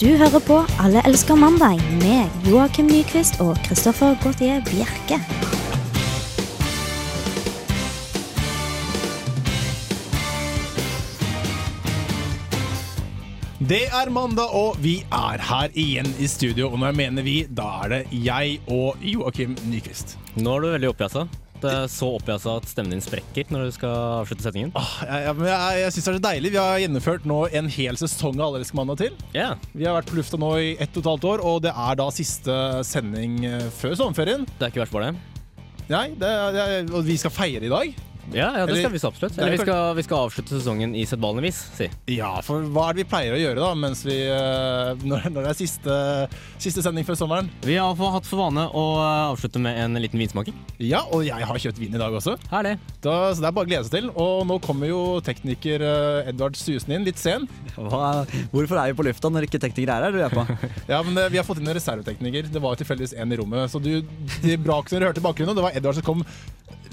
Du hører på Alle elsker mandag med Joakim Nyquist og Christoffer Gautier Bjerke. Det er mandag, og vi er her igjen i studio. Og når jeg mener vi, da er det jeg og Joakim Nyquist. Nå er du veldig oppjassa. Er så opphissa at stemmen din sprekker når du skal avslutte setningen. Ah, jeg jeg, men jeg, jeg syns det er så deilig. Vi har gjennomført nå en hel sesong av Alle til. Yeah. Vi har vært på lufta nå i ett og et halvt år, og det er da siste sending eh, før sommerferien. Det er ikke verst, bare det. Nei, det, er- det, er- og vi skal feire i dag. Ja, ja, det Eller- skal vi så absolutt. Er Eller vi skal, vi skal avslutte sesongen i sedvanlig vis, si. Ja, for hva er det vi pleier å gjøre da mens vi, eh, når, når det er siste, siste sending før sommeren? Vi har hatt for vane å eh, avslutte med en liten vinsmaking. Ja, og jeg har kjøpt vin i dag også. Herlig. Da, så det er bare å glede seg til. Og nå kommer jo tekniker eh, Edvard Susen inn, litt sen. Hva, hvorfor er vi på lufta når ikke teknikere er her, lurer jeg på. Ja, men Vi har fått inn en reservetekniker. Det var tilfeldigvis en i rommet. Så du, de brakene du hørte i bakgrunnen, det var Edvard som kom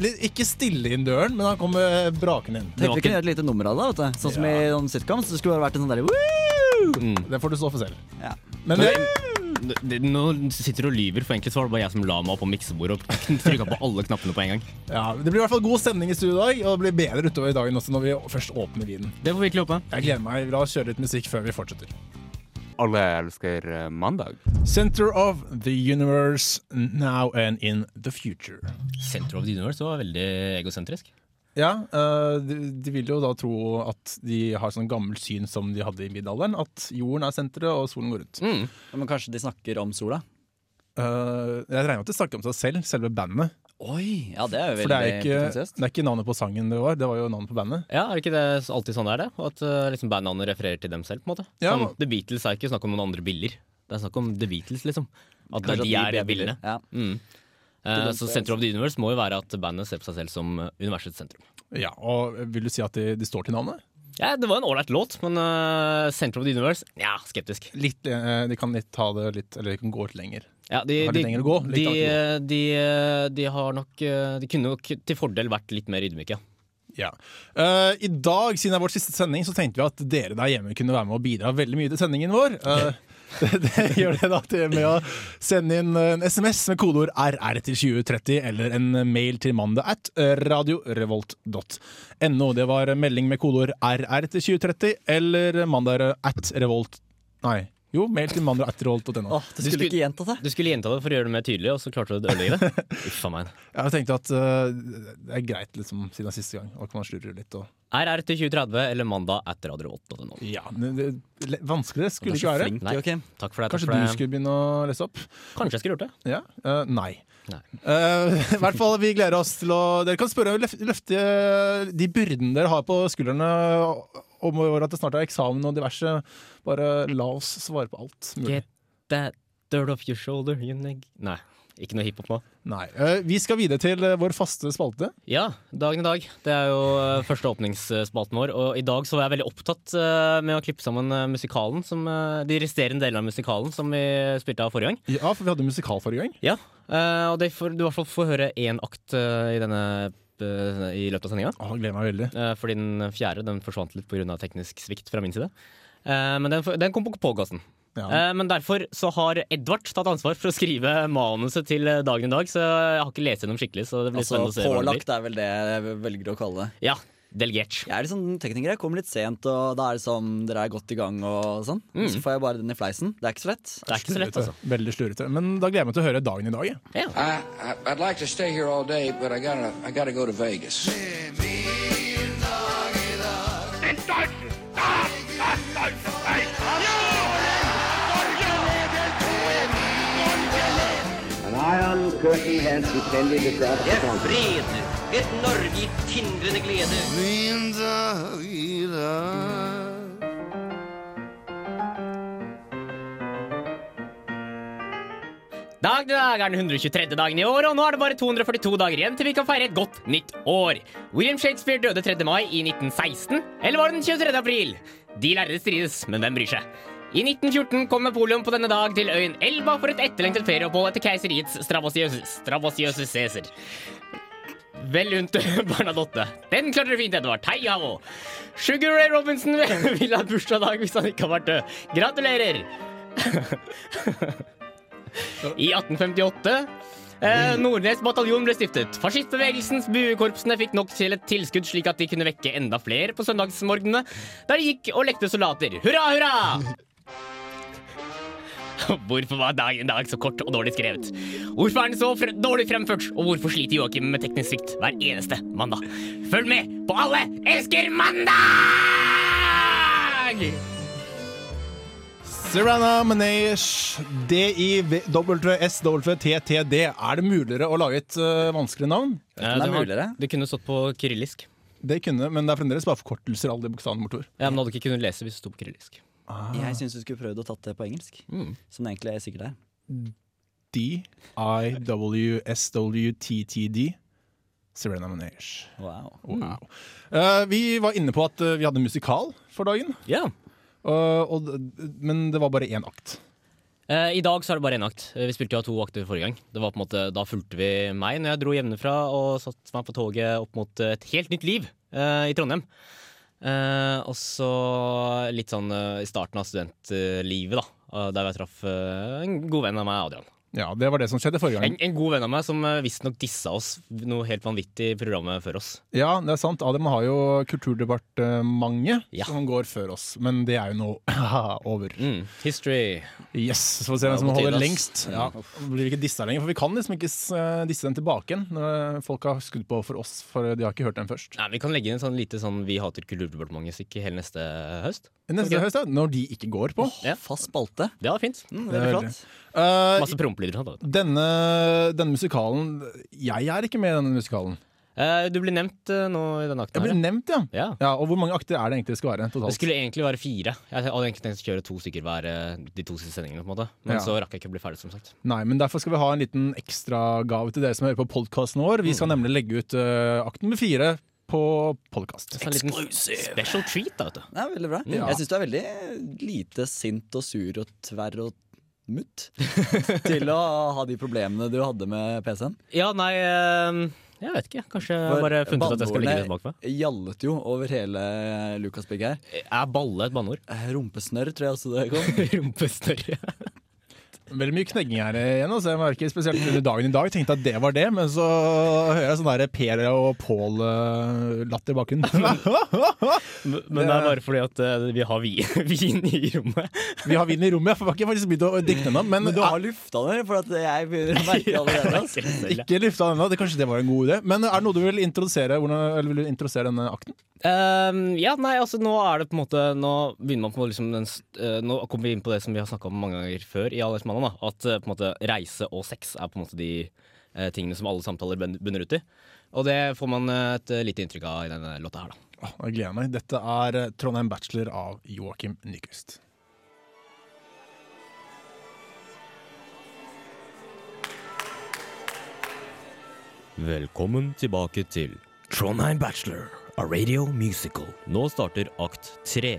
litt, ikke stille inn døren, men han kom eh, brakende inn. Det Tenkte vi kunne gjøre et lite nummer av det. vet du Sånn som i noen sitcoms. Det skulle bare vært en sånn derre Mm. Det får du stå for selv. Ja. Men men Det- det- Nå sitter du og lyver, for egentlig så var det bare jeg som la meg opp på miksebordet og trykka på alle knappene på en gang. ja, det blir i hvert fall god stemning i studio i dag, og det blir bedre utover i dagen også når vi først åpner vinen. Det får vi ikke håpe. Jeg gleder meg. La oss kjøre litt musikk før vi fortsetter. Alle elsker eh, mandag. Center of the universe now and in the future. Center of the Universe var veldig egosentrisk. Ja, eh, de, de vil jo da tro at de har sånn gammelt syn som de hadde i middelalderen. At jorden er senteret og solen går rundt. Mm. Men kanskje de snakker om sola? Eh, jeg regner med at de snakker om seg selv, selve bandet. Oi, ja det er jo For det er, veldig ikke, det er ikke navnet på sangen det var, det var jo navnet på bandet. Ja, Er det ikke det alltid sånn det er, det? At uh, liksom bandnavnet refererer til dem selv? på en måte Ja, Som The Beatles er ikke snakk om noen andre biller. Det er snakk om The Beatles, liksom. At Kanskje de er billene. Ja. Mm. Uh, så Center of the Universe må jo være at bandet ser på seg selv som eh, universets sentrum. Ja, og Vil du si at de, de står til navnet? Ja, Det var en ålreit låt, men uh, Center of the Universe ja, skeptisk. Litt, de kan litt ta det litt Eller de kan gå litt lenger. Ja, de, de, de, de, de, de har nok eh, De kunne nok til fordel vært litt mer ydmyke. Ja. Uh, I dag, siden det er vår siste sending, så tenkte vi at dere der hjemme kunne være med og bidra veldig mye til sendingen vår. Uh, det, det gjør det da til med å sende inn en SMS med kodeord RR til 2030 eller en mail til mandag at radiorevolt.no. Det var melding med kodeord RR til 2030 eller mandag at revolt... Nei. Jo, mail til mandag at revolt.no. Åh, du skulle ikke gjenta det. Du skulle gjenta det for å gjøre det mer tydelig, og så klarte du å ødelegge det. Uff a meg. Jeg tenkte at uh, det er greit liksom, siden det er siste gang. Da kan man slurre litt. Og, RR til 2030 eller mandag at radio8.no. ja, men det, det, vanskeligere skulle det ikke være. flink, Nei. Joakim. Takk for det. Kanskje takk for du skulle begynne å lese opp? Kanskje jeg skulle gjort det. Ja? Uh, nei. Nei. Uh, I hvert fall, vi gleder oss til å Dere kan spørre om løfte de byrdene dere har på skuldrene om at det snart er eksamen og diverse. Bare la oss svare på alt mulig. Get that dirt off your shoulder, you neg... Nei, ikke noe hiphop nå. Nei. Eh, vi skal videre til eh, vår faste spalte. Ja, dagen i dag. Det er jo eh, første åpningsspalten vår. Og i dag så var jeg veldig opptatt med å klippe sammen musikalen, som, de resterende delene av musikalen som vi spilte av forrige gang. Ja, for vi hadde musikal forrige gang. Ja, og det får, du i hvert fall får høre én akt i denne eh, i løpet av sendinga. Oh, gleder meg veldig. Eh, fordi den fjerde den forsvant litt pga. teknisk svikt fra min side. Eh, men den, den kom på pågassen. Ja. Men derfor så har Edvard tatt ansvar for å skrive manuset til dagen i dag. Så jeg har ikke lest gjennom skikkelig. Så det blir Altså, spennende å se pålagt er vel det jeg velger å kalle det. Ja, delegert. Jeg er litt sånn tekniker, jeg kommer litt sent, og da er det sånn dere er godt i gang og sånn. Mm. Så får jeg bare den i fleisen. Det er ikke så lett. Det er ikke så lett, altså. Veldig slurete. Men da gleder jeg meg til å høre dagen i dag. jeg. Ja. I, I'd like to stay here all day, but I gotta I gotta go to Vegas. Iron curtain has descended across the continent. Et Norge i tindrende glede. Min Dag i dag. dag til dag er den 123. dagen i år, og nå er det bare 242 dager igjen til vi kan feire et godt nytt år. William Shakespeare døde 3. mai i 1916, eller var det den 23. april? De lærde strides, men hvem bryr seg? I 1914 kom Napoleon på denne dag til øyen Elba for et etterlengtet ferieopphold etter keiseriets strabasiøse strabasiøse Cæsar. Vel unt Bernadotte. Den klarte du fint, Edvard. Hei hallo. Sugar Ray Robinson ville hatt bursdag hvis han ikke har vært død. Gratulerer. I 1858 eh, Nordnes bataljon ble stiftet. Fascistbevegelsens buekorpsene fikk nok til et tilskudd slik at de kunne vekke enda flere på søndagsmorgenene, der de gikk og lekte soldater. Hurra, hurra! Hvorfor var dagen i dag så kort og dårlig skrevet? Hvorfor er den så fre dårlig fremført? Og hvorfor sliter Joakim med teknisk svikt hver eneste mandag? Følg med på Alle elsker mandag! Serena Manesh, D-I-W-S-W-T-T-D. Er det muligere å lage et uh, vanskelig navn? Ja, det er det, kunne stått på kyrillisk. Det kunne, men det er fremdeles bare forkortelser. alle de bokstavene bortover. Ja, men du hadde ikke kunnet lese hvis det sto på kyrillisk. Jeg syns du skulle prøvd å tatt det på engelsk. Mm. Som det egentlig er sikkert er. D-I-W-S-W-T-T-D. Serena Manesh. Wow. Wow. Uh, vi var inne på at uh, vi hadde musikal for dagen, Ja. og, og, men det var bare én akt. Eh, I dag så er det bare én akt. Vi spilte jo av to akter forrige gang. Det var på en måte, Da fulgte vi meg når jeg dro hjemmefra og satte meg på toget opp mot et helt nytt liv eh, i Trondheim. Eh, og så litt sånn eh, i starten av studentlivet, da. eh, der jeg traff eh, en god venn av meg, Adrian. Ja, Det var det som skjedde forrige gang. En, en god venn av meg som uh, visstnok dissa oss noe helt vanvittig i programmet før oss. Ja, det er sant. Adam har jo Kulturdepartementet Ja. som går før oss, men det er jo nå over. Mm. History. Yes, Så får vi se hvem som holder lengst. Ja, blir vi ikke dissa lenger, for vi kan liksom ikke eh, disse den tilbake igjen når folk har skudd på for oss, for de har ikke hørt den først. Nei, Vi kan legge inn en sånn lite sånn Vi hater Kulturdepartementet-stikk hele neste høst. Neste høst, ja. når de ikke går på. Ja. Fast spalte. Det var fint. Mm, Det er veldig flott. Uh, Masse prompelyder. Denne, denne musikalen Jeg er ikke med i denne musikalen. Eh, du blir nevnt eh, nå i denne akten. Jeg her, blir nevnt, ja. ja. ja. Og hvor mange akter er det egentlig det skal være Det skulle egentlig være fire. Jeg hadde egentlig tenkt å kjøre to stykker hver eh, de to siste sendingene. på en måte Men Ja. så rakk jeg ikke å bli ferdig, som sagt. Nei, men Derfor skal vi ha en liten ekstragave til dere som hører på podkasten vår. Vi skal nemlig legge ut uh, akt nummer fire på podkast. Så en liten special treat, da, vet du. Det er veldig bra. Ja. Jeg syns du er veldig lite sint og sur og tverr og mutt til å ha de problemene du hadde med PC-en. Ja, nei eh, Jeg vet ikke. Kanskje jeg bare funnet ut at jeg skal ligge litt meg. Gjallet jo over hele Lukasbygget her. Er balle et banneord? Eh, Rumpesnørr tror jeg også det kom. Rumpestørre. Veldig mye knegging her igjen. Altså. Jeg merker spesielt under dagen i dag tenkte at det var det, men så hører jeg sånn der Per og Pål-latter i bakgrunnen. Men det er bare fordi at uh, vi har vin i rommet. Vi har vin i rommet, for jeg har ikke faktisk begynt å dikte ennå. Men, Men du har lufta det, for at jeg begynner å merke allerede. Altså. ikke lufta ennå. Kanskje det var en god idé. Men er det noe du vil introdusere, hvordan, eller vil du introdusere denne akten? Ehm, ja, nei, altså nå er det på en måte Nå begynner man på liksom den, eh, Nå kommer vi inn på det som vi har snakka om mange ganger før i da. At uh, på en måte reise og sex er på en måte de uh, tingene som alle samtaler bunner ut i. Og det får man et lite inntrykk av i denne låta her, da. Oh, jeg gleder meg. Dette er Trondheim Bachelor av Joakim Nyquist. Velkommen tilbake til Trondheim Bachelor, a radio musical. Nå starter akt tre.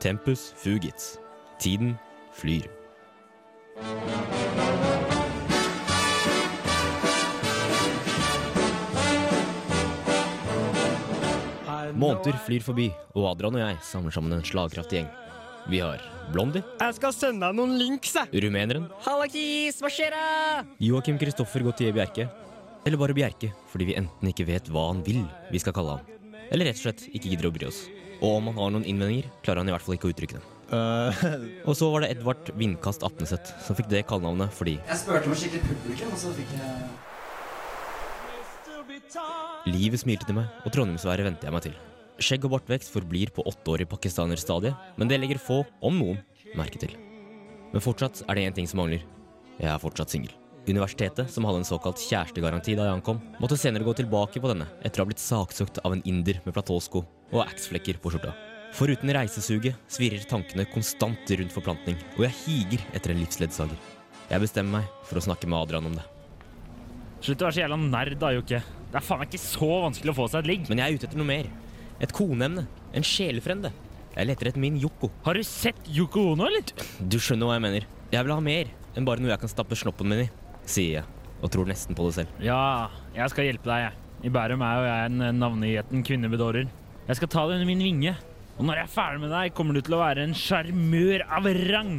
Tempus fugits. Tiden flyr. Måneder flyr forbi, og Adrian og jeg samler sammen en slagkraftig gjeng. Vi har Blondie, Jeg skal sende deg noen links, jeg. rumeneren, Hallakis, hva skjer da? Joakim Kristoffer Gautier Bjerke. Eller bare Bjerke, fordi vi enten ikke vet hva han vil vi skal kalle han, eller rett og slett ikke gidder å bry oss. Og om han har noen innvendinger, klarer han i hvert fall ikke å uttrykke dem. Uh, Og så var det Edvard Vindkast Atneset som fikk det kallenavnet fordi Jeg spurte om skikkelig publikum, og så fikk jeg livet smilte til meg, og trondheimsværet venter jeg meg til. Skjegg og bartvekst forblir på åtte år i pakistanerstadiet, men det legger få, om noen, merke til. Men fortsatt er det én ting som mangler. Jeg er fortsatt singel. Universitetet, som hadde en såkalt kjærestegaranti da jeg ankom, måtte senere gå tilbake på denne etter å ha blitt saksøkt av en inder med platåsko og axflekker på skjorta. Foruten reisesuget svirrer tankene konstant rundt forplantning, og jeg higer etter en livsledsager. Jeg bestemmer meg for å snakke med Adrian om det. Slutt å være så jævla nerd, da, Jokke. Det er faen meg ikke så vanskelig å få seg et ligg. Men jeg er ute etter noe mer. Et koneemne. En sjelefrende. Jeg leter etter min Yoko. Har du sett Yoko Ono, eller? Du skjønner hva jeg mener. Jeg vil ha mer enn bare noe jeg kan stappe snoppen min i, sier jeg, og tror nesten på det selv. Ja, jeg skal hjelpe deg, jeg. I Bærum er jo jeg en navngigheten kvinnebedårer. Jeg skal ta deg under min vinge. Og når jeg er ferdig med deg, kommer du til å være en sjarmør av rang.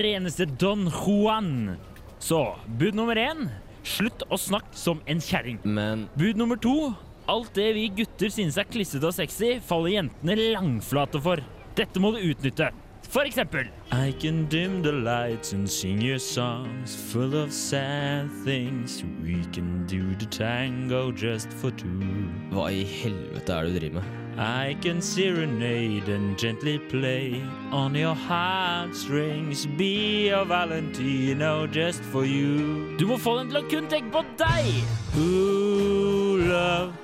Reneste Don Juan. Så bud nummer én slutt å snakke som en kjerring. Men Bud nummer to alt det vi gutter synes er klissete og sexy, faller jentene langflate for. Dette må du utnytte. For eksempel I can dim the lights and sing your songs full of sad things. We can do the tango just for two. hva i helvete er det du driver med? I can serenade and gently play on your heartstrings. Be a Valentino just for you. Du må få den til å kun tenke på deg! Ooh, love.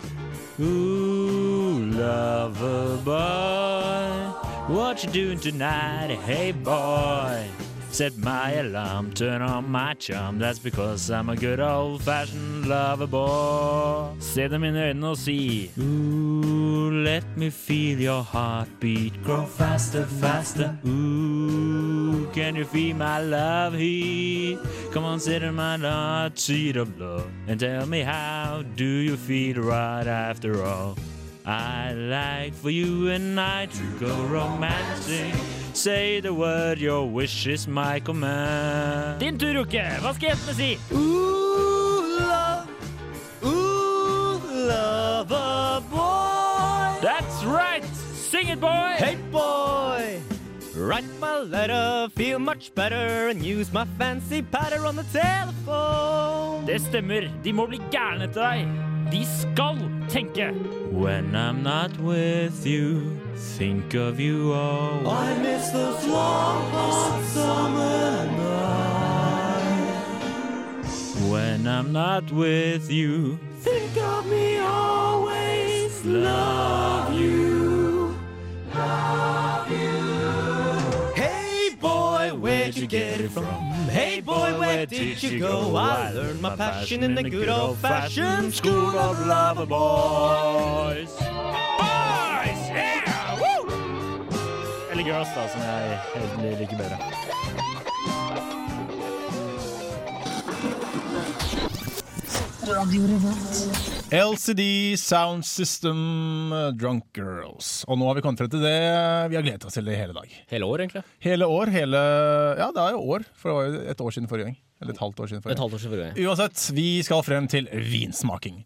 Ooh, lover boy. What you doing tonight? Hey, boy. Set my alarm, turn on my charm. That's because I'm a good old fashioned lover boy. Se dem inn i øynene og si Ooh, let me feel your heartbeat grow faster, faster. Ooh, can you feel my love heat? Come on, sit in my hot seat of love and tell me how do you feel right after all? I like for you and I to go romancing. Say the word, your wish is my command. Din tur, Jokke. Hva skal jentene si? Ooh, love. Ooh, lover boy. That's right. Sing it, boy. Hey boy! Write my letter, feel much better, and use my fancy patter on the telephone. Det stemmer. De må bli gærne til deg. De skal tenke. When I'm not with you, think of you all. I miss those long, hot summer nights. When I'm not with you, think of me always. Love you. Love you. Boy, you get it from? Hey boy, where did you go? I learned my passion in the good old fashioned school of lover boys. Boys, yeah! Woo! Eller girls, da, som jeg liker bedre. LCD Sound System Drunk Girls. Og nå har vi kommet frem til det vi har gledet oss til i hele dag. Hele år, egentlig. Hele år, hele Ja, det er jo år, for det var jo et år siden forrige gang. Eller et halvt år siden forrige gang. halvt år siden forrige gang. Uansett, vi skal frem til vinsmaking.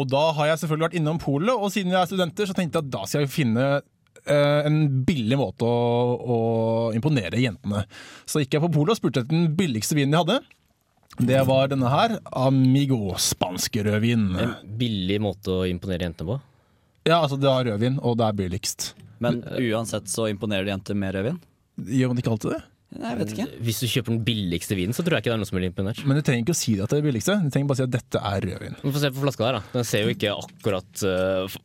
Og da har jeg selvfølgelig vært innom polet, og siden vi er studenter, så tenkte jeg at da skal jeg finne Uh, en billig måte å, å imponere jentene. Så gikk jeg på polet og spurte etter den billigste vinen de hadde. Det var denne her, Amigo spansk rødvin. En billig måte å imponere jentene på. Ja, altså det er rødvin, og det er billigst. Men uansett så imponerer det jenter med rødvin. Gjør man ikke alltid det? Nei, jeg vet ikke. Hvis du kjøper den billigste vinen, så tror jeg ikke det er noen som blir imponert. Men du trenger ikke å si det at det er det billigste. Du trenger bare å si at dette er rødvin. Få får se på flaska der, da. Den ser jo ikke akkurat uh,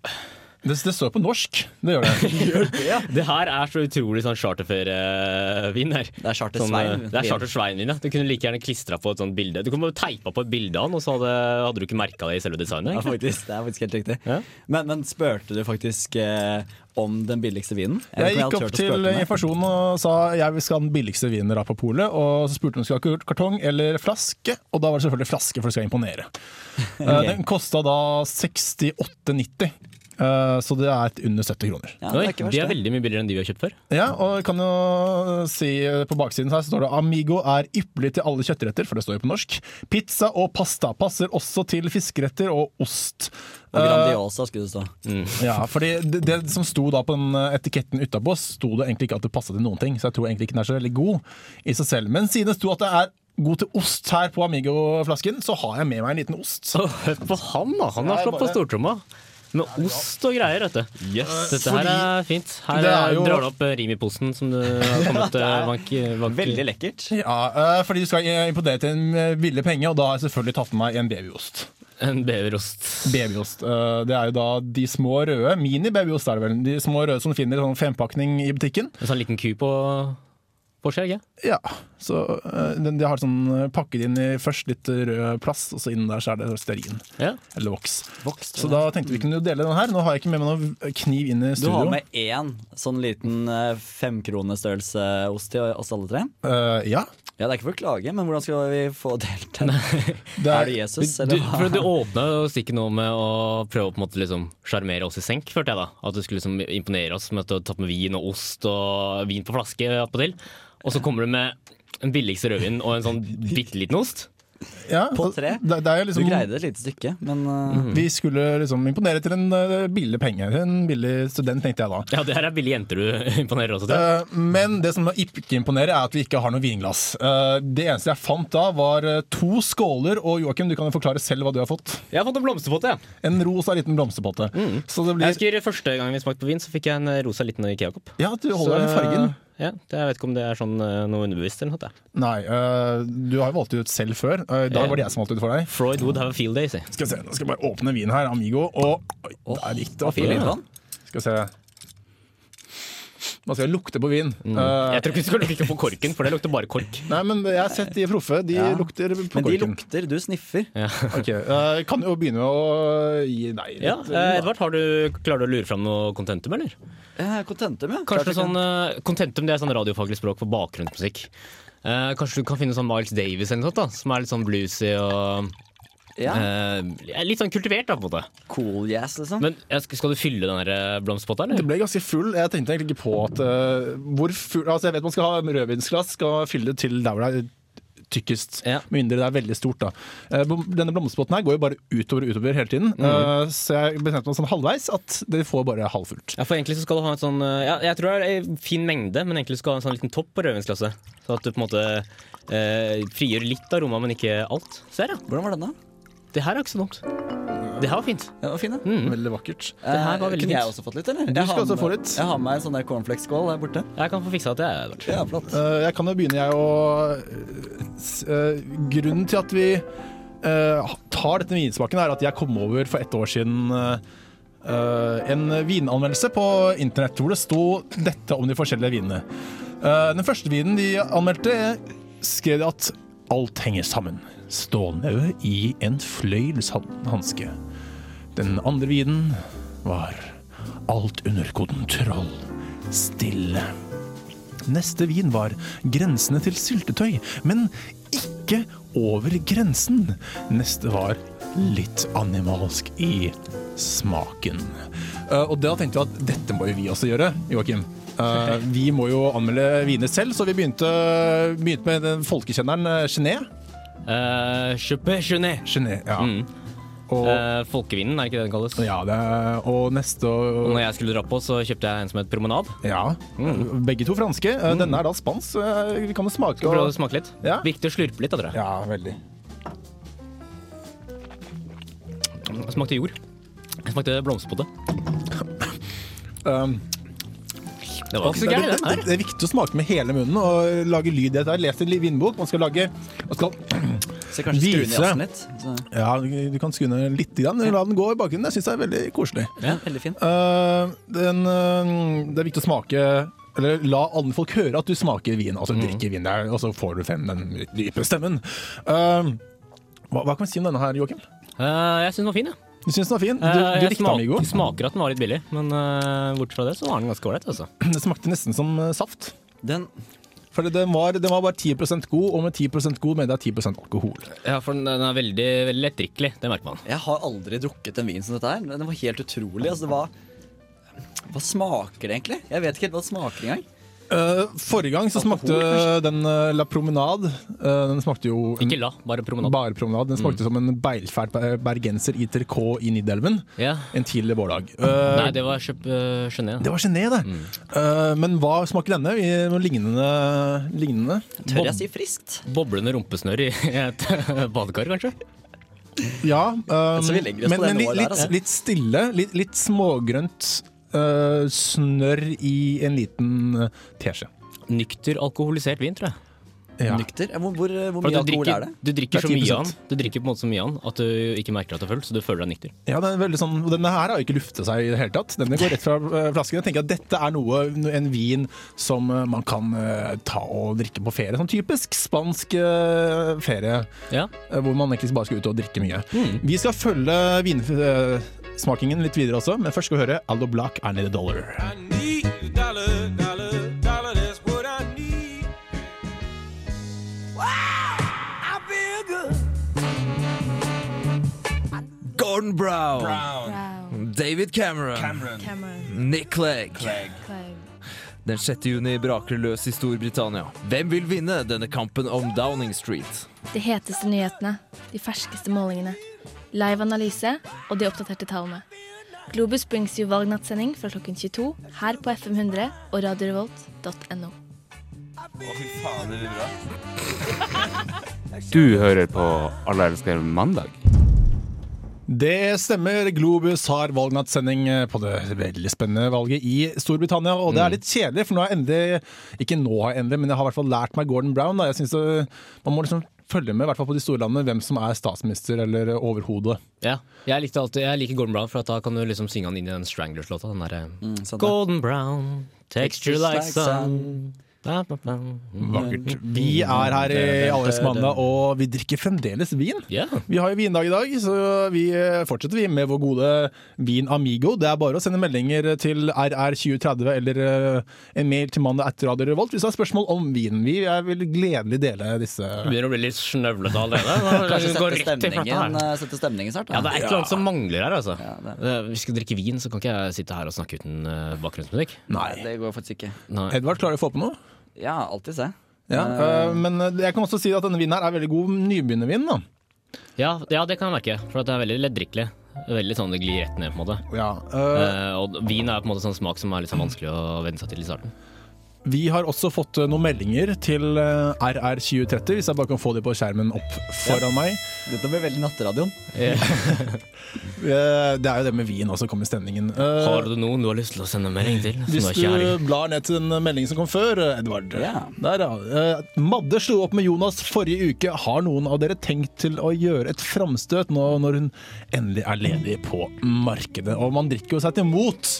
Det, det står på norsk. Det gjør det. Det her er så utrolig sånn charterferievin her. Det er charter Sånn, eh, det er charter Svein-vin, ja. Du kunne like gjerne klistra på et sånt bilde. Du kunne bare teipa på et bilde av den, og så hadde, hadde du ikke merka det i selve designet. Ja, faktisk, det er faktisk helt riktig. Ja. Men, men spurte du faktisk eh, om den billigste vinen? Jeg gikk opp til informasjonen og sa jeg vil skal ha den billigste vinen på polet. Og så spurte hun om hun skulle ha kartong eller flaske, og da var det selvfølgelig flaske, for det skal imponere. okay. Den kosta da 68,90. Eh, Så det er et under 70 kroner. Ja, det er ikke de er veldig mye billigere enn de vi har kjøpt før. Ja, og jeg kan jo si eh, på baksiden her så står det Amigo er ypperlig til alle kjøttretter, for det står jo på norsk. Pizza og pasta passer også til fiskeretter og ost. Og Grandiosa skulle det stå. Ja, fordi det, det som sto da på den eh, etiketten utapå, sto det egentlig ikke at det passet til noen ting. Så jeg tror egentlig ikke den er så veldig god i seg selv. Men siden det sto at det er god til ost her på Amigo-flasken, så har jeg med meg en liten ost. Så hør på han, da! Han har slått på stortromma. Med ost og greier, vet du. Dette her er fint. Her det er jo- drar du opp eh, Rimi-posen som du har kommet til. vank, vank. Veldig lekkert. Ja, eh, fordi du skal eh, imponere til en ville billig penge, og da har jeg selvfølgelig tatt med meg en babyost. En beverost. Babyost. eh, Det er jo da de små røde, mini-babyost er det vel. De små røde som du finner i sånn fempakning i butikken. En sånn liten ku på Porsche, ikke? Ja, så eh, De har sånn eh, pakket inn i først litt rød plast, og så innen der så er det stearin. Ja. Eller voks. Så da tenkte vi kunne jo dele den her. Nå har jeg ikke med meg noen kniv inn i studio. Du har med én sånn liten eh, femkronestørrelse ost til oss alle tre? Uh, ja. Ja, Det er ikke for å klage, men hvordan skal vi få delt den? Det Er er, det Jesus, Du, eller hva? du åpna jo stikket nå med å prøve å på en måte liksom sjarmere oss i senk, følte jeg da. At du skulle liksom imponere oss med at du hadde tatt med vin og ost og vin på flaske attpåtil. Og så kommer du med Den billigste rødvinen og en sånn bitte liten ost. Ja, På tre? Det, det er Du liksom, greide et lite stykke, men uh, Mhm. Vi skulle liksom imponere til en uh, billig penge. En billig student, tenkte jeg da. Ja, det her er billige jenter du imponerer også til. Uh, men det som ikke imponerer, er at vi ikke har noe vinglass. Eh, det eneste jeg fant da, var eh, to skåler. Og Joakim, du kan jo forklare selv hva du har fått. Jeg har fått en blomsterpotte. Ja. En rosa liten blomsterpotte. Så det Jeg blir husker Første gang vi smakte på vin, så fikk jeg en rosa liten Ikea-kopp. Ja, du holder deg med fargen. Ja, Jeg vet ikke om det er sånn eh, noe underbevisst eller noe. Nei, eh, du har jo valgt ut selv før. Eh, I dag var det jeg som valgte ut for deg. Freud would have a field day, si. Skal vi se, Nå skal jeg bare åpne vinen her, Amigo. Og oi, der gikk det opp. Skal vi se. Nå skal jeg lukte på vin. Mm. Uh, Jeg tror ikke du skal lukte på korken, for det lukter bare kork. nei, men jeg har sett de proffe. De Ja. lukter på Men de korken. lukter, du sniffer. Ja, Ok, Uh, Kan jo begynne med å gi deg litt. ja Uh, Edvard, har du, klarer du å lure fram noe contentum, eller? Eh, Contentum, ja. Kanskje sånn Contentum det er sånn radiofaglig språk for bakgrunnsmusikk. Eh, kanskje du kan finne sånn Miles Davis eller noe sånt, da, som er litt sånn bluesy og ja. eh, litt sånn kultivert, da, på en måte. Cool yes, liksom. Men skal skal du fylle den der eh, blomsterpotta, Det ble ganske full. Jeg tenkte egentlig ikke på at uh, hvor full, altså Jeg vet man skal ha rødvinsglass, skal fylle det til der hvor det er tykkest. Ja. Med mindre det er veldig stort. da Eh, Denne blomsterspotten her går jo bare utover og utover hele tiden. Mm. Eh, så jeg bestemte meg sånn halvveis at det får bare halvfullt. Ja, for egentlig så skal du ha en sånn ja, Jeg tror det er en fin mengde, men egentlig skal du ha en sånn liten topp på rødvinsglasset. Så at du på en måte eh, frigjør litt av rommet, men ikke alt. Se her, ja. Hvordan var den, da? Det her er ikke så dumt. Det her var fint. Det var fint, ja. Mm. Veldig vakkert. Det her var Eh, veldig Kunne jeg fint. også fått litt, eller? Du skal også med- få litt. Jeg har med en sånn der cornflakeskål der borte. Jeg kan få fiksa det til, Edvard. Ja, flott. Eh, jeg kan jo begynne, jeg, å s- eh, Grunnen til at vi eh, tar dette med vinsmaken, er at jeg kom over for ett år siden eh, eh, en vinanmeldelse på internett hvor det sto dette om de forskjellige vinene. Eh, den første vinen de anmeldte, skrev de at alt henger sammen. Stålnøye i en fløyelshanske. Den andre viden var alt under kontroll. Stille. Neste vin var grensene til syltetøy, men ikke over grensen. Neste var litt animalsk i smaken. Uh, og da tenkte vi at dette må jo vi også gjøre, Joakim. Uh, vi må jo anmelde viner selv, så vi begynte, begynte med den folkekjenneren eh, Genet. Uh, Chupé Genet. Genet, ja. Mm. Og, Eh, folkevinen, er ikke det den kalles? ja, det er, og neste Og når jeg skulle dra på, så kjøpte jeg en som het Promenade. Ja, begge to franske. Mm. Denne er da spansk, eh, vi kan jo smake. Skal prøve å smake litt? Ja. Viktig å slurpe litt, da, tror jeg. ja, veldig. Jeg smakte jord. Jeg smakte blomsterpotte. Um, Det var ikke så det, det, det er viktig å smake med hele munnen og lage lyd. Jeg har lest en vinbok. Man skal lage man skal, Så kanskje skru ned jazzen litt. Så, Ja, du kan skru ned litt. Grann, la den gå i bakgrunnen. Jeg syns det er veldig koselig. ja, veldig fin. Uh, den, uh, det er viktig å smake Eller la andre folk høre at du smaker vin, altså drikker vin der, og så får du frem den dype stemmen. Uh, hva, hva kan vi si om denne her, Joakim? Eh, jeg syns den var fin, jeg. Du syns den var fin? Du, Eh, du jeg likte smak- Amigo. smaker at den var litt billig, men uh, bort fra det så var den ganske ålreit. Altså. Det smakte nesten som uh, saft. Den, For den var, den var bare 10% god, og med 10% god mener jeg 10% alkohol. Ja, for den er veldig, veldig lettdrikkelig. Det merker man. jeg har aldri drukket en vin som dette her. Den var helt utrolig. Altså, det var Hva smaker det egentlig? Jeg vet ikke helt hva det smaker engang. Uh, forrige gang så smakte Alkohol, den uh, La Promenade uh, Den smakte jo en, Ikke la, bare promenade. bare promenade. Den smakte som en beilfælt ber- bergenser i Tercaux i Nidelven yeah. en tidlig vårdag. Uh, Nei, det var kjøp, uh, Genet. det var gené, det. Uh, men hva smaker denne? I noe lignende, lignende? Tør jeg si friskt? Boblende rumpesnør i et badekar, kanskje? Ja. Um, men men litt, der, litt, altså. litt stille. Litt, litt smågrønt uh, snørr i en liten uh, teskje. Nykter alkoholisert vin, tror jeg. Ja. Nykter? Hvor, hvor, hvor mye alkohol drikker, er det? du drikker Det så er mye an, Du drikker på en måte så mye an at du ikke merker at du er full, så du føler deg nykter. Ja, den er veldig sånn, Denne her har ikke luftet seg i det hele tatt. Denne går rett fra eh, flasken. Jeg tenker at Dette er noe, en vin som eh, man kan eh, ta og drikke på ferie. Sånn typisk spansk eh, ferie, Ja. eh, hvor man egentlig bare skal ut og drikke mye. Mm. Vi skal følge vinsmakingen litt videre også, men først skal vi høre Aldo Black, I Need a Dollar. Gordon Brown, David Cameron, Nick Clegg, Den 6. juni braker det løs i Storbritannia. Hvem vil vinne denne kampen om Downing Street? De heteste nyhetene, de ferskeste målingene, live analyse og de oppdaterte tallene. Globus brings you valgnattsending fra klokken 22 her på FM100 og radiorevolt.no. Å, fy faen, det blir bra. Du hører på Alle elsker mandag. Det stemmer. Globus har valgnattsending på det veldig spennende valget i Storbritannia. Og det er litt kjedelig, for nå har jeg endelig Ikke nå har jeg endelig, men jeg har i hvert fall lært meg Gordon Brown. Da. Jeg synes det, Man må liksom følge med, i hvert fall på de store landene, hvem som er statsminister eller overhodet. Ja, jeg, likte alltid, jeg liker Gordon Brown, for at da kan du liksom synge han inn i den Stranglers-låta. Den derre Mm, sant. Golden brown, texture like sun. Vakkert. Vi er her i Alles mandag, og vi drikker fremdeles vin. Yeah. Vi har jo vindag i dag, så vi eh, fortsetter vi med vår gode vin Amigo. Det er bare å sende meldinger til RR2030 eller eh, en mail til mandag etter Radio Revolt hvis du har spørsmål om vinen. Vi er- vil gledelig dele disse. Det begynner å bli litt snøvlete allerede. Kanskje sette stemningen, eh, sette stemningen snart? Ja, det er et eller annet som mangler her, altså. Ja, det- Vi skal drikke vin, så kan ikke jeg sitte her og snakke uten bakgrunnsmusikk. Nei, det går faktisk ikke. Nei. Edvard, klarer du å få på noe? Ja, alltid se. Ja, eh, men eh, jeg kan også si at denne vinen her er veldig god nybegynnervin. da. Ja, ja, det kan jeg merke, for det er veldig leddrikkelig. Veldig sånn det glir rett ned, på en måte. Ja, øh, Eh, og vin er på en måte sånn smak som er litt sånn vanskelig å venne seg til i starten. vi har også fått noen meldinger til eh, RR2030, hvis jeg bare kan få de på skjermen opp foran meg. Dette blir veldig natteradioen. Yeah. Det er jo det med vin også, kommer i stemningen. Eh, Har du noen du har lyst til å sende melding til? Hvis du kjær i? du blar ned til den meldingen som kom før, eh, Edvard. Yeah. Der, ja. Eh, Madde slo opp med Jonas forrige uke. Har noen av dere tenkt til å gjøre et framstøt nå når hun endelig er ledig på markedet? Og man drikker jo seg til mot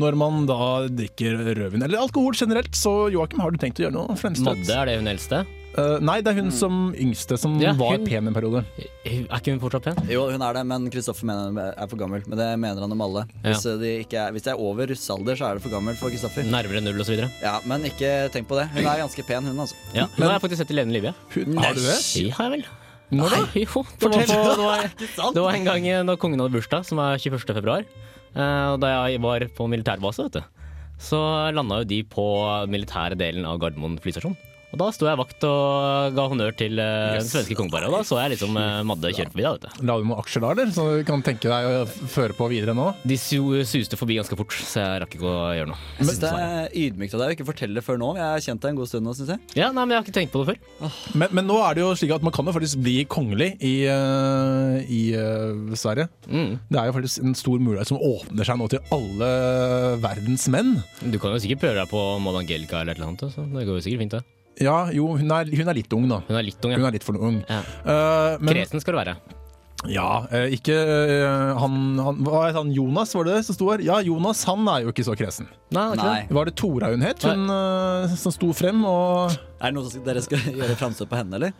når man da drikker rødvin, eller alkohol generelt. Så Joakim, har du tenkt å gjøre noe fremstøt? Madde, er det hun eldste? Eh, nei, det er hun som yngste, som Ja, var hun- pen en periode. Er ikke hun fortsatt pen? Jo, hun er det, men Kristoffer mener hun er for gammel. Men det mener han om alle. Ja. Hvis, de ikke er, hvis de er over russealder, så er det for gammelt for Kristoffer. Nærmere null og så videre Ja, men ikke tenk på det. Hun er ganske pen, hun, altså. Ja, hun har jeg faktisk sett i levende live. ja. Hun, har du det? Det har jeg vel. Når da? Nei, jo, det var, på, det, var, det var en gang da kongen hadde bursdag, som er 21. februar. Eh, og da jeg var på militærbase, vet du, så landa jo de på militære delen av Gardermoen flystasjon. Og da sto jeg vakt og ga honnør til eh, den svenske kongeparet. Og da så jeg liksom uh, Madde kjøre forbi. da, vet du. La du noen aksjer da, eller? Så du kan tenke deg å føre på videre nå? De su suste forbi ganske fort, så jeg rakk ikke å gjøre noe. Jeg synes det er ydmykt av deg å ikke fortelle det før nå. Jeg har kjent deg en god stund nå, syns jeg. Ja, nei, men Jeg har ikke tenkt på det før. Men, men nå er det jo slik at man kan jo faktisk bli kongelig i, uh, i uh, Sverige. Mm. Det er jo faktisk en stor mulighet som åpner seg nå til alle verdens menn. Du kan jo sikkert prøve deg på Maud Angelica eller et eller annet. Så det går jo sikkert fint, det. Ja, jo, hun er, hun er litt ung, da. Hun er litt ung, Hun er litt for ung. ja. Uh, men Kresen skal du være. ja, eh, ikke eh, han, han Hva het han? Jonas, var det det som sto her? Ja, Jonas han er jo ikke så kresen. Nei, ikke Nei. det. Var det Tora hun het, hun eh, som sto frem? Og Er det noe som dere skal gjøre framstøt på henne, eller?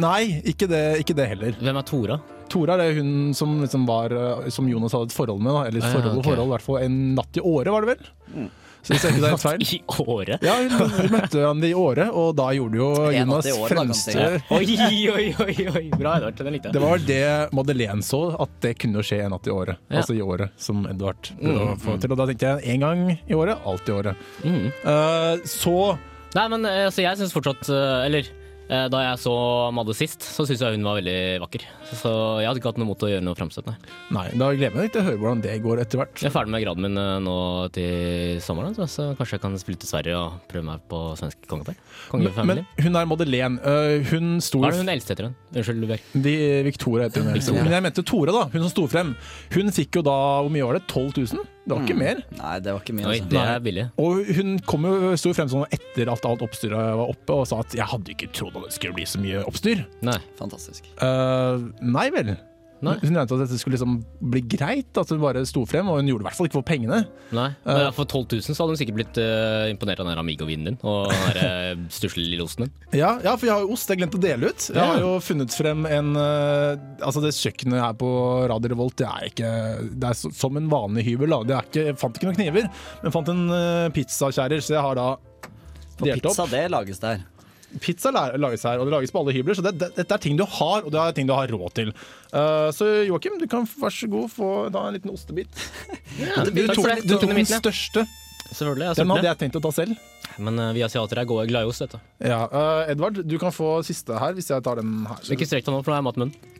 Nei, ikke det, ikke det heller. Hvem er Tora? Tora er det hun som, liksom var, som Jonas hadde et forhold med. Da. Eller Ah, forhold og ok. forhold, i hvert fall en natt i året, var det vel? Så hvis ser ikke helt feil. I året? Ja, hun, møtte han i året, og da gjorde jo Jonas da, fremste si. Oi, oi, oi, oi. Bra, Edvard. Den likte Det var det Madeleine så, at det kunne skje en natt i året. Ja. Altså i året, som Edvard prøvde Mm, til. Og da tenkte jeg én gang i året, alt i året. Mm. Uh, så Nei, men eh, altså, jeg syns fortsatt eh, Eller da jeg så Madde sist, så syns jeg hun var veldig vakker. Så jeg hadde ikke hatt noe mot å gjøre noe framstøt, nei. Da gleder jeg meg til å høre hvordan det går etter hvert. Jeg er ferdig med graden min eh, nå til sommeren, så, så kanskje jeg kan spille til Sverige og prøve meg på svensk kongepar. Men, men hun er Madeleine. Eh, hun sto Hva er det hun eldste heter hun? Unnskyld, Luber. De, Victoria heter hun. Victoria. Men jeg mente Tore, da. Hun som sto frem. Hun fikk jo da Hvor mye var det? 12 000? Det var ikke mer. Nei, det var ikke mye. Oi, Altså. det er billig. Og hun kom jo, sto frem sånn etter at alt oppstyret var oppe og sa at jeg hadde ikke trodd skulle bli så mye oppstyr. Nei. Fantastisk. Uh, nei vel. Nei. Hun regnet at dette skulle liksom bli greit, at hun bare sto frem, og hun gjorde det i hvert fall ikke for pengene. Nei. Men for 12 000 så hadde hun sikkert blitt uh, imponert av den Amigo-vinen din og den uh, lille osten din. Ja, ja, for jeg har jo ost, jeg glemte å dele ut. Jeg har jo funnet frem en uh, Altså Det kjøkkenet her på Radio Revolt Det er ikke Det er så- som en vanlig hybel. da Det er ikke, Jeg fant ikke noen kniver, men fant en uh, pizzakjærer, så jeg har da delt opp. pizza, det lages der. Pizza lages her, og det lages på alle hybler, så det, det, dette er ting du har, og det er ting du har råd til. Uh, så Joakim, du kan vær så god få da en liten ostebit. Ja, du, tok, det. du tok den den største. Selvfølgelig. Jeg Den hadde jeg. tenkt å ta selv. Men uh, vi asiatere er gode- glad i ost. Ja, uh, Edvard, du kan få siste her, hvis jeg tar den her. Ikke strekk deg nå, for nå har jeg mat i munnen.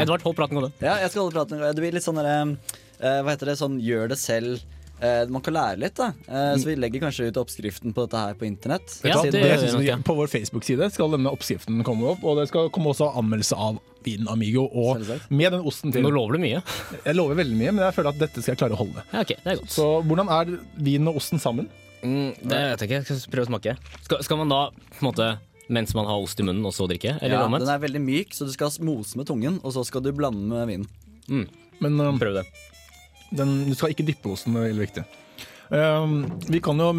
Edvard, hold praten gående. Ja, jeg skal holde praten. Det blir litt sånn derre eh, Hva heter det? Sånn gjør det selv. Eh, man kan lære litt, da. Eh, så vi legger kanskje ut oppskriften på dette her på internett. Ja, det, det, det på vår Facebook-side skal denne oppskriften komme opp, og det skal komme også anmeldelse av vinen Amigo. Og med den osten til. Nå lover du mye. Jeg lover veldig mye, men jeg føler at dette skal jeg klare å holde. Ja, okay, det er godt. Så hvordan er vinen og osten sammen? Mm, det vet jeg ikke. Jeg skal prøve å smake. Skal, skal man da, på en måte, mens man har ost i munnen, og så drikke? Eller Ja, omvendt? den er veldig myk, så du skal mose med tungen, og så skal du blande med vinen. Mm. Men um, Prøv det. Den, du skal ikke dyppe osten, det er veldig viktig. Um, vi kan jo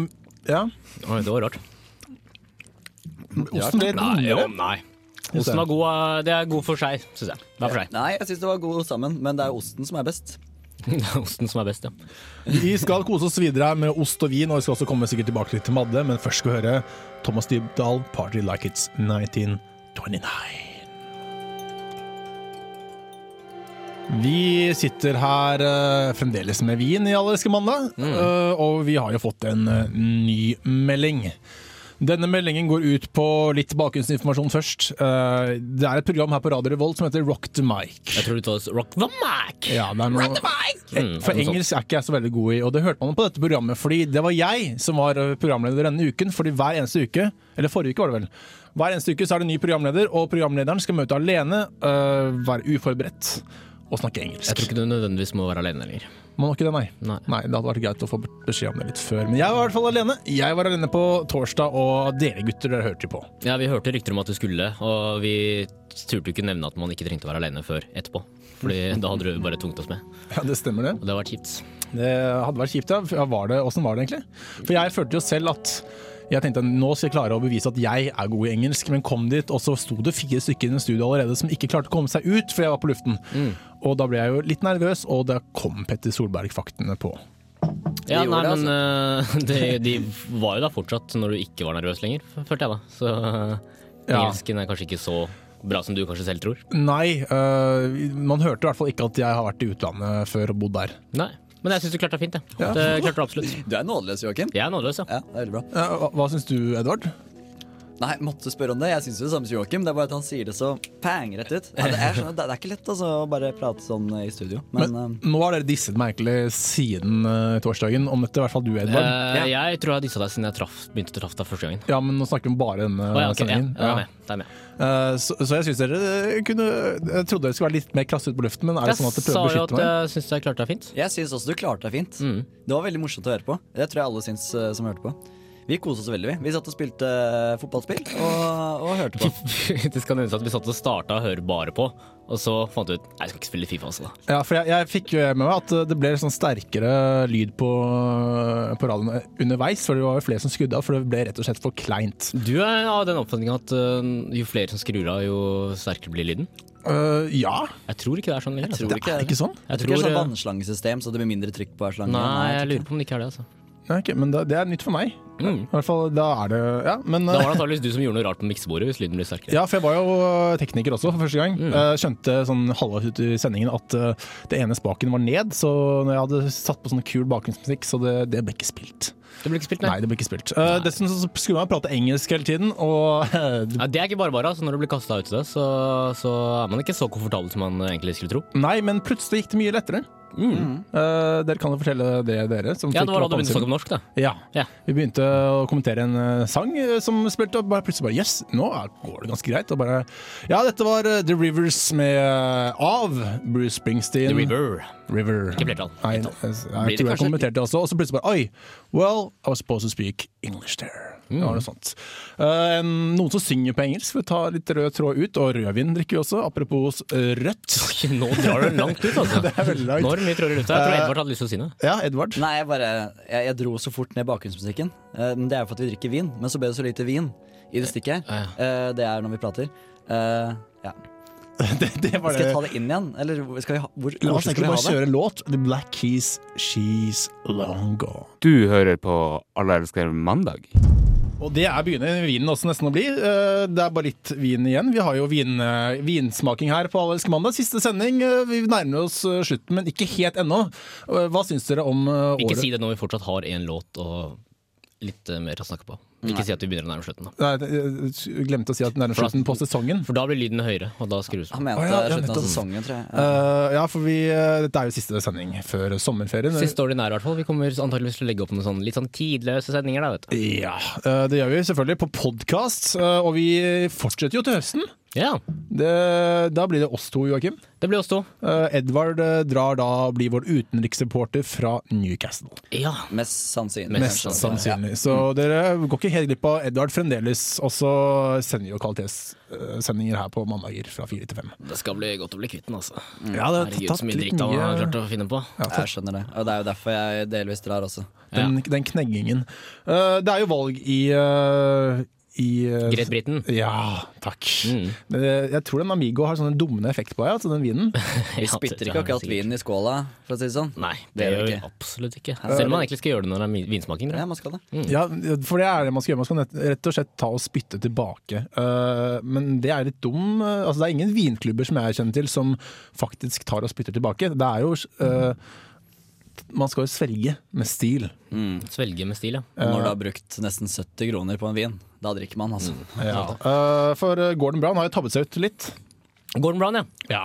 Ja, Oi, det var rart. osten ble Nei, jo, rundere. nei. Osten var god, eh, det er god for seg, syns jeg. Hver for seg. Nei, jeg syns det var god sammen, men det er osten som er best. Det er osten som er best, ja. Vi skal kose oss videre her med ost og vin, og vi skal også komme sikkert tilbake litt til Madde, men først skal vi høre Thomas Dybdahl, 'Party Like It's 1929'. Vi sitter her uh, fremdeles med vin i Allerske mandag, eh, og vi har jo fått en uh, ny melding. Denne meldingen går ut på litt bakgrunnsinformasjon først. Eh, det er et program her på Radio Revolt som heter Rock the Mic. Jeg tror du tar Rock the Mic! Ja, det er noe, Mm, For er engelsk er ikke jeg så veldig god i, og det hørte man på dette programmet. Fordi det var jeg som var programleder denne uken. Fordi hver eneste uke, eller forrige uke var det vel, hver eneste uke så er det en ny programleder, og programlederen skal møte alene, være uforberedt og snakke engelsk. Jeg tror ikke du nødvendigvis må være alene lenger. Må nok ikke det, nei. Nei. Nei, Det hadde vært greit å få beskjed om det litt før. Men jeg var i hvert fall alene. Jeg var alene på torsdag, og dere gutter, dere hørte jo på. Ja, vi hørte rykter om at du skulle, og vi turte jo ikke nevne at man ikke trengte å være alene før etterpå. Fordi da hadde du bare tvunget oss med. Ja, det stemmer det. Og det hadde vært kjipt. Det hadde vært kjipt, ja. Var det, Åssen var det egentlig? For jeg følte jo selv at jeg tenkte at nå skal jeg klare å bevise at jeg er god i engelsk, men kom dit, og så sto det fire stykker i studio allerede som ikke klarte å komme seg ut fordi jeg var på luften. Og da ble jeg jo litt nervøs, og da kom Petter Solberg-faktene på. Ja, De nei, det, altså. men eh, de, de var jo da fortsatt når du ikke var nervøs lenger, følte jeg da. Så eh, Ja. engelsken er kanskje ikke så bra som du kanskje selv tror. Nei, øh, man hørte i hvert fall ikke at jeg har vært i utlandet før og bodd der. Nei, men jeg syns du klarte det fint. Ja. Det klarte du absolutt. Du er nådeløs, Joakim. Jeg er nådeløs, ja. Ja, det er veldig bra. Ja, hva hva syns du, Edvard? Nei, måtte spørre om det. Jeg syns jo det samme som Joakim. Det er bare at han sier det så pang rett ut. Ja, det, er sånn, det er ikke lett altså, å bare prate sånn i studio. Men, Men eh, nå har dere disset meg egentlig siden uh, torsdagen, om dette, i hvert fall du, Edvard. Eh, Jeg tror jeg har dissa deg siden jeg traff, begynte å traffe deg første gangen. Ja, men nå snakker vi om bare denne oh, ja, ok, ja, sendingen. jeg er med. Det er med. Eh, Så, så jeg syns dere kunne Jeg trodde dere skulle være litt mer krasse ut på luften, men er det Jeg sånn at dere prøver å beskytte meg? jeg syns jeg klarte deg fint. jeg syns også du klarte deg fint. Mm. Det var veldig morsomt å høre på. Det tror jeg alle syns eh, som hørte på. Vi koste oss veldig. Vi Vi satt og spilte eh, fotballspill og, og hørte på. det skal nevnes at vi satt og starta å høre bare på, og så fant vi ut Nei, jeg skal ikke spille Fifa også, da. Ja, for jeg, jeg fikk jo med meg at det ble sånn sterkere lyd på, på radioen underveis, for det var jo flere som skrudde av, for det ble rett og slett for kleint. Du er av den oppfatninga at uh, jo flere som skrur av, jo sterkere blir lyden? Uh, ja, Jeg tror ikke det er sånn. Jeg tror Altså. ikke er ikke sånn? Jeg Jeg tror det er tror, sånn vannslangesystem, så det blir mindre trykk på hver slange. Nei, jeg tror lurer på om det ikke er det, altså. Ja, ok, men da, det er nytt for meg. Mm. I hvert fall, da er det Ja, men Da eh, var det antakeligvis du som gjorde noe rart på miksebordet hvis lyden blir sterkere. ja, for jeg var jo eh, tekniker også for første gang. Mm. Eh, skjønte sånn halvveis ut i sendingen at eh, det ene spaken var ned, så når jeg hadde satt på sånn kul bakgrunnsmusikk, så det, det ble ikke spilt. Det ble ikke spilt, Nei, nei. det ble ikke spilt. Uh, dessuten så skulle man prate engelsk hele tiden, og uh, Ja, det er ikke bare bare. Altså, når du blir kasta ut i det, så, så er man ikke så komfortabel som man egentlig skulle tro. Nei, men plutselig gikk det mye lettere. Mm. Eh, dere kan jo fortelle det, dere. Som Ja, det var da du begynte å snakke om norsk, da. Ja. Ja. Vi begynte å kommentere en eh, sang eh, som spilte, og bare plutselig bare Yes, nå går det ganske greit. Og bare Ja, dette var The Rivers med av Bruce Springsteen. The River. River. Ikke flertall. Nei, Flertall. jeg, jeg, Blir tror jeg kommenterte det også, og så plutselig bare Oi, well, I was supposed to speak English there. Det Mm. var noe sånt. Uh, noen som synger på engelsk, for å ta litt rød tråd ut, og rødvin drikker vi også, apropos rødt. Nå drar du langt ut, altså. Det er veldig langt. Nå er mye tråder lufta. Jeg tror Eh, Edvard hadde lyst til å si noe. Ja, Edvard. Nei, jeg bare Jeg, jeg dro så fort ned bakgrunnsmusikken. Uh, men det er jo for at vi drikker vin. Men så ble det så lite vin i det stikket her. Uh, det er når vi prater. Eh, ja. det, det var Skal jeg ta det inn igjen? Eller skal vi ha, hvor, La oss egentlig bare kjøre låt. The Black Keys, She's Long Gone. Du hører på Alle elsker mandag. Og det er begynner vinen også nesten å bli. Eh, Det er bare litt vin igjen. Vi har jo vin, eh, vinsmaking her på Allelsk mandag. Siste sending. Eh, Vi nærmer oss slutten, men ikke helt ennå. Hva syns dere om året? Ikke si det når vi fortsatt har én låt og litt mer å snakke på. Ikke Nei. si at vi begynner å nærme slutten. da Nei, jeg glemte å si at nærmer slutten på sesongen. For da blir lyden høyere, og da skrus Han mente Å, ja, ja, slutten av sesongen, tror jeg. Uh, ja, for vi, eh, dette er jo siste sending før sommerferien. Siste ordinære, i hvert fall. Vi kommer antakeligvis til å legge opp noen sånn, litt sånn tidløse sendinger. da, vet du. Ja, uh, det gjør vi selvfølgelig på podkast, og vi fortsetter jo til høsten. Ja. Det, da blir det oss to, Joakim. Det blir oss to. Uh, Edvard eh, drar da og blir vår utenriksreporter fra Newcastle. Ja. Mest sannsynlig. Mest sannsynlig. Så dere går ikke helt glipp av Edvard fremdeles. Og så sender jo kvalitetssendinger her på mandager fra fire til fem. Det skal bli godt å bli kvitt den, altså. Ja, det har Herregud, tatt så mye dritt han har klart å finne på. Ja, Jeg skjønner det. Og det er jo derfor jeg delvis drar også. Den, den kneggingen. Uh, det er jo valg i uh, i uh, Great Britain. Ja, takk. Mm. Eh, jeg tror den Amigo har sånn en dummende effekt på deg, altså den vinen. Vi spytter ikke akkurat vi vinen i skåla, for å si det sånn. Nei, det, Det gjør vi absolutt ikke. Selv om man egentlig skal gjøre det når det er vinsmaking. Ja, man skal det. Ja, for det er det man skal gjøre. Man skal rett og slett ta og spytte tilbake. Uh, men det er litt dum Altså Det er ingen vinklubber som jeg kjenner til som faktisk tar og spytter tilbake. Det er jo uh, Man skal jo svelge med stil. Svelge med stil, ja. Når du har brukt nesten 70 kroner på en vin, da drikker man, altså. Ja. Uh, for eh, Gordon Brown har jo tabbet seg ut litt. Gordon Brown, ja. Ja.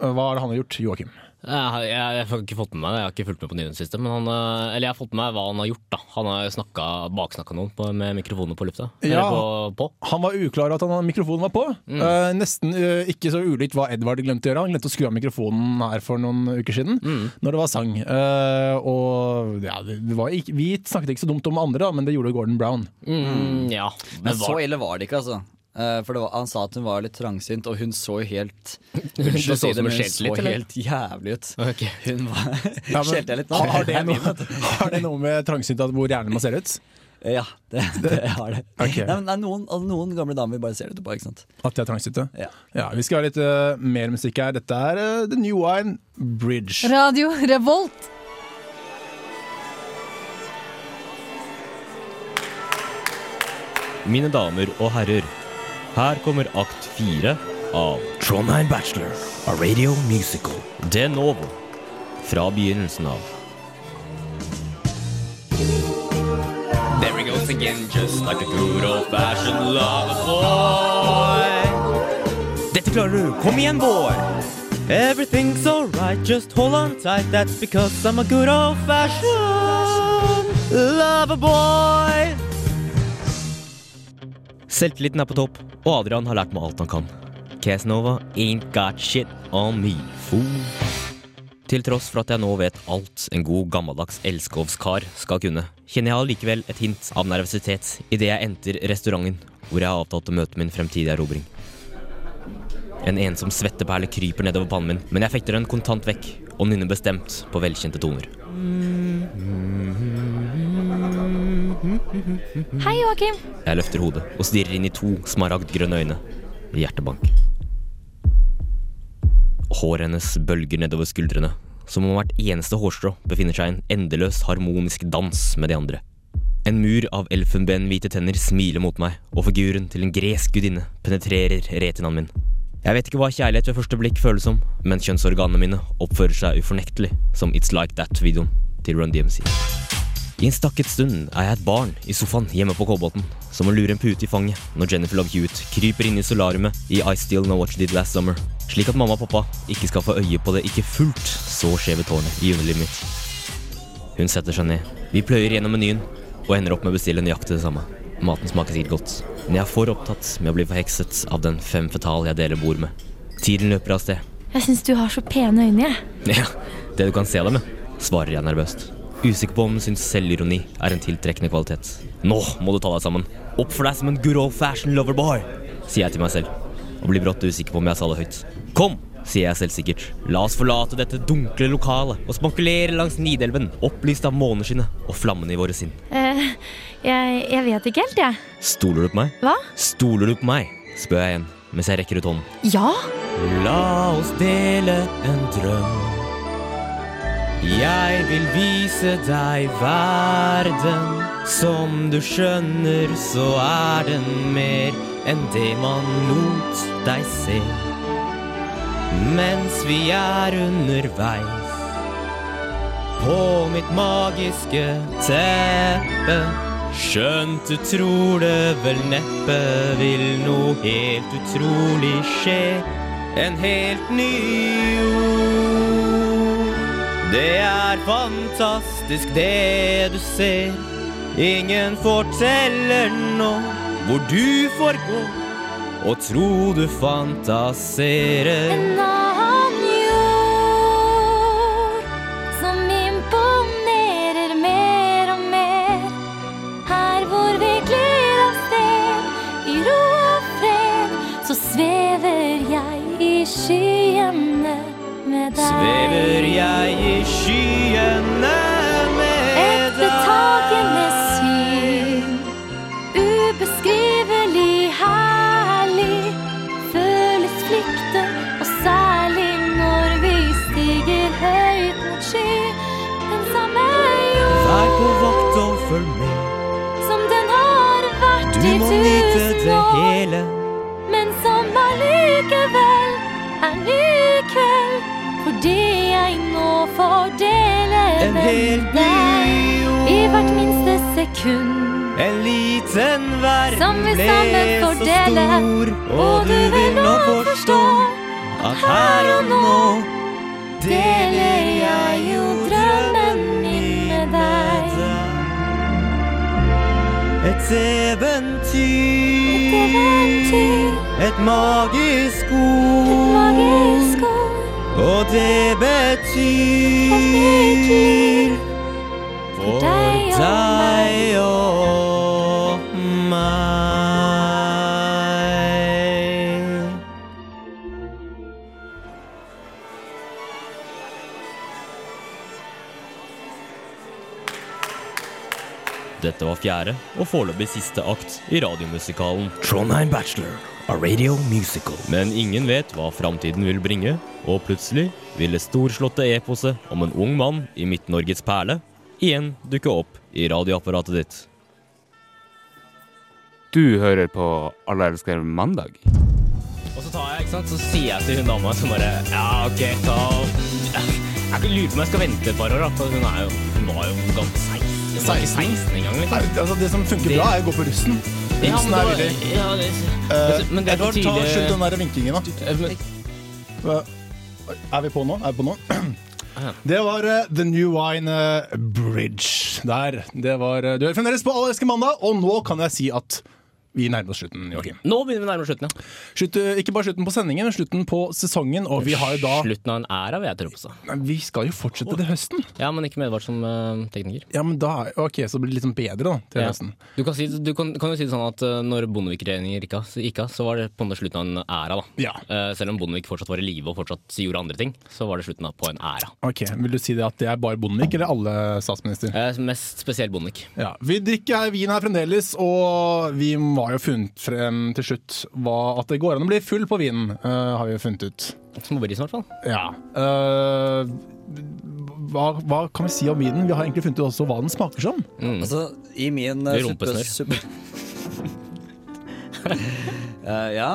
Eh, Hva har han gjort, Joakim? Jeg, har- jeg, jeg har ikke fått med meg det, jeg har ikke fulgt med på nyhetene siste. Men han, øh, eller jeg har fått med meg hva han har gjort. da Han har snakka, baksnakka noen på, med mikrofonen på lufta. Ja. På, på. Han var uklar at han, mikrofonen var på. Eh, nesten uh, ikke så ulikt hva Edvard glemte å gjøre. Han glemte å skru av mikrofonen her for noen uker siden, når det var sang. Uh, og ja, var ikke, Vi snakket ikke så dumt om andre, da, men det gjorde Gordon Brown. Mm, ja. Men Men så ille var det ikke, altså. Eh, For det var, han sa at hun var litt trangsynt, og hun så jo helt Unnskyld å si det, men hun så litt, helt jævlig ut. Okay. Hun var Ja, men Skjelte jeg litt nå? Har, det noe, har det noe med trangsynt at hvor gjerne man ser ut? Ja, det, det har det. Okay. Nei, er noen, altså, noen gamle damer vi bare ser det på, ikke sant. At de er trangsynte? Ja. Ja, vi skal ha litt uh, mer musikk her. Dette er uh, The New Wine Bridge. Radio Revolt. Mine damer og herrer, her kommer akt fire av Trondheim Bachelor, a radio musical. De novo, fra begynnelsen av. There he goes again, just like a good old fashioned lover boy. Dette klarer du, kom igjen, boy! Everything's alright, just hold on tight, that's because I'm a good old fashioned lover boy. Selvtilliten er på topp, og Adrian har lært meg alt han kan. Casanova ain't got shit on me, fool. Til tross for at jeg nå vet alt en god gammeldags elskovskar skal kunne, kjenner jeg allikevel et hint av nervøsitet idet jeg entrer restauranten hvor jeg har avtalt å møte min fremtidige erobring. En ensom svetteperle kryper nedover pannen min, men jeg fekter den kontant vekk og nynner bestemt på velkjente toner. Hei, Joakim. Jeg løfter hodet og stirrer inn i to smaragdgrønne øyne. Hjertebank. Håret hennes bølger nedover skuldrene, som om hvert eneste hårstrå befinner seg i en endeløs harmonisk dans med de andre. En mur av elfenbenhvite tenner smiler mot meg, og figuren til en gresk gudinne penetrerer retinaen min. Jeg vet ikke hva kjærlighet ved første blikk føles som, men kjønnsorganene mine oppfører seg ufornektelig som It's Like That-videoen til Run DMC. I en stakket stund er jeg et barn i sofaen hjemme på Kolbotn, som må lure en pute i fanget når Jennifer Love Hewitt kryper inn i solariumet i I Still Know What You Did Last Summer, slik at mamma og pappa ikke skal få øye på det ikke fullt så skjeve tårnet i underlivet mitt. Hun setter seg ned, vi pløyer gjennom menyen og ender opp med å bestille nøyaktig det samme. Maten smaker sikkert godt, men jeg er for opptatt med å bli forhekset av den fem fetal jeg deler bord med. Tiden løper av sted. Jeg syns du har så pene øyne, jeg. Ja, det du kan se deg med, svarer jeg nervøst. Usikker på om hun syns selvironi er en tiltrekkende kvalitet. Nå må du ta deg sammen. Oppfør deg som en good old fashion lover boy, sier jeg til meg selv, og blir brått usikker på om jeg sa det høyt. Kom, sier jeg selvsikkert. La oss forlate dette dunkle lokalet og spankulere langs Nidelven, opplyst av måneskinnet og flammene i våre sinn. Eh, jeg, jeg vet ikke helt, jeg. Stoler du på meg? Hva? Stoler du på meg? spør jeg igjen, mens jeg rekker ut hånden. Ja? La oss dele en drøm. Jeg vil vise deg verden Som du skjønner, så er den mer enn det man lot deg se. Mens vi er underveis på mitt magiske teppe. Skjønt du tror det vel neppe vil noe helt utrolig skje. En helt ny jord. Det er fantastisk det du ser. Ingen forteller nå hvor du får gå og tro du fantaserer. En annen jord som imponerer mer og mer. Her hvor vi glir av sted i ro og fred, så svever jeg i deg. Svever jeg i skyene med Et betagende syn, ubeskrivelig herlig, føles flykten, og særlig når vi stiger høyt mot sky. Den samme jord. Vær på vakt og følg med. som den har vært i tusen år. Du må nyte det hele. Deg i hvert minste sekund. En liten verden Som vi ble så stor, og du vil nå forstå at her og nå deler jeg jo drømmen min med deg. Et eventyr, Et magisk ord, og det betyr Dette fjerde og foreløpig siste akt i radiomusikalen Trondheim Bachelor, a radio musical. Men ingen vet hva framtiden vil bringe, og plutselig vil det storslåtte eposet om en ung mann i Midt-Norges perle igjen dukke opp i radioapparatet ditt. Du hører på Alle elsker mandag. Og så tar jeg, ikke sant, så sier jeg til hun dama som bare Ja, OK, ta Jeg lurer på om jeg skal vente et par år, da. For hun, er jo, hun var jo ganske 16. Var ikke 16 engang, Nei, altså, det som funker bra, er å gå på russen. Ja, Russen men er veldig ja, det, uh, men det er ikke ta tydelig- den der vinkingen, da. Er vi på nå? Er vi på nå? Det var uh, The New Wine uh, Bridge. Der. Det var, eh, du er fremdeles på Allerske mandag, og nå kan jeg si at vi nærmer oss slutten, Joakim. Nå begynner vi å nærme oss slutten, ja. Slutt, eh, ikke bare slutten på sendingen, men slutten på sesongen. Og vi har jo da Slutten av en æra, vil jeg tro på. Så. Vi skal jo fortsette til høsten. Ja, men ikke medvart som uh, tekniker. Ja, men da Ok, så blir det litt sånn bedre da til Ja. høsten. Du, kan si, du kan, kan jo si det sånn at uh, når Bondevik-regjeringen gikk av, så så var det på en måte slutten av en æra. da. Ja. Uh, selv om Bondevik fortsatt var i live og fortsatt gjorde andre ting, så var det slutten av på en æra. Ok, Vil du si det at det er bare Bondevik, eller alle statsminister? Mest spesielt Bondevik. Ja, Vi drikker vin her fremdeles, og vi har jo funnet frem til slutt hva, at det går an å bli full på vinen. uh, har vi jo funnet ut. Småbrisen, i hvert fall. Ja. Uh, hva, hva kan vi si om vinen? Vi har egentlig funnet ut også hva den smaker som. Altså, i min uh, rumpesnørr. Eh, ja,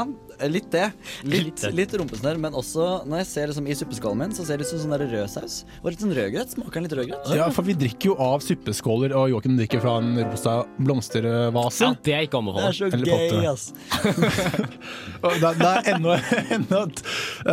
litt det. Litt, Litt rumpesnørr, men også når jeg ser liksom i suppeskålen min, så ser det ut som sånn der rød saus. Og litt sånn rødgrøt. Smaker den litt rødgrøt? Ja, for vi drikker jo av suppeskåler, og Joakim drikker fra en rosa blomstervase. Ja, det er ikke anbefalt. Det er så Eller gøy, potte. ass. Da, det er enda,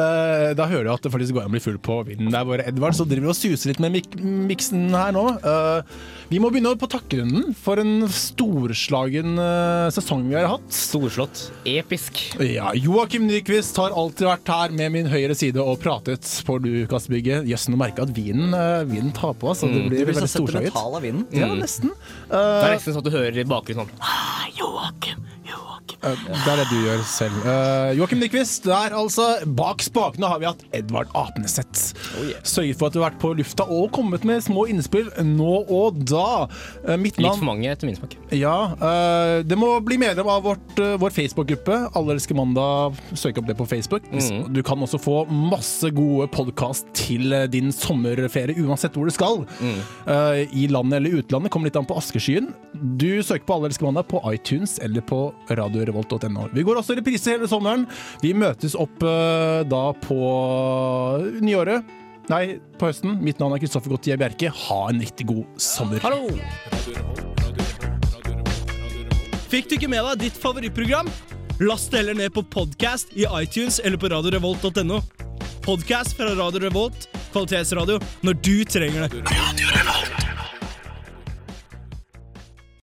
eh, Da hører du at det faktisk går an å bli full på vinden. Det er bare Edvard som driver og suser litt med mik miksen her nå. Eh, vi må begynne på takkerunden for en storslagen eh, sesong vi har hatt. Storslått. Episk. Ja, Joakim Nyquist har alltid vært her med min høyre side og pratet på Lukasbygget. Jøss, nå merker jeg at vinen, eh, vinen tar på. Så Det Mm. blir Du blir så veldig storslaget. sentimental av vinen. Ja, Mm. nesten. Det er Eh, nesten sånn at du hører i bakgrunnen sånn ah, Joakim, Eh, Det er det du gjør selv. Uh, Joakim Nyquist, der altså. Bak spakene har vi hatt Edvard Apneseth. Sørget for at du har vært på lufta og kommet med små innspill nå og da. Uh, Litt for mange etter min smak. ja, Uh, Det må bli medlem av vårt, uh, vår Facebook-gruppe. Alle elsker mandag. Søk opp det på Facebook. Mm. Du kan også få masse gode podkast til din sommerferie, uansett hvor du skal. Mm. I landet eller utlandet. Kommer litt an på askeskyen. Du søker på Alle elsker mandag på iTunes eller på radiorevolt.no. Vi går også i reprise hele sommeren. Vi møtes opp uh, da på nyåret. Nei, på høsten. Mitt navn er Kristoffer Gautier Bjerke. Ha en riktig god sommer. Hallo! Fikk du ikke med deg ditt favorittprogram? Last det heller ned på podcast i iTunes eller på radiorevolt.no. Podcast fra Radio Revolt, kvalitetsradio, når du trenger det. Radio Revolt.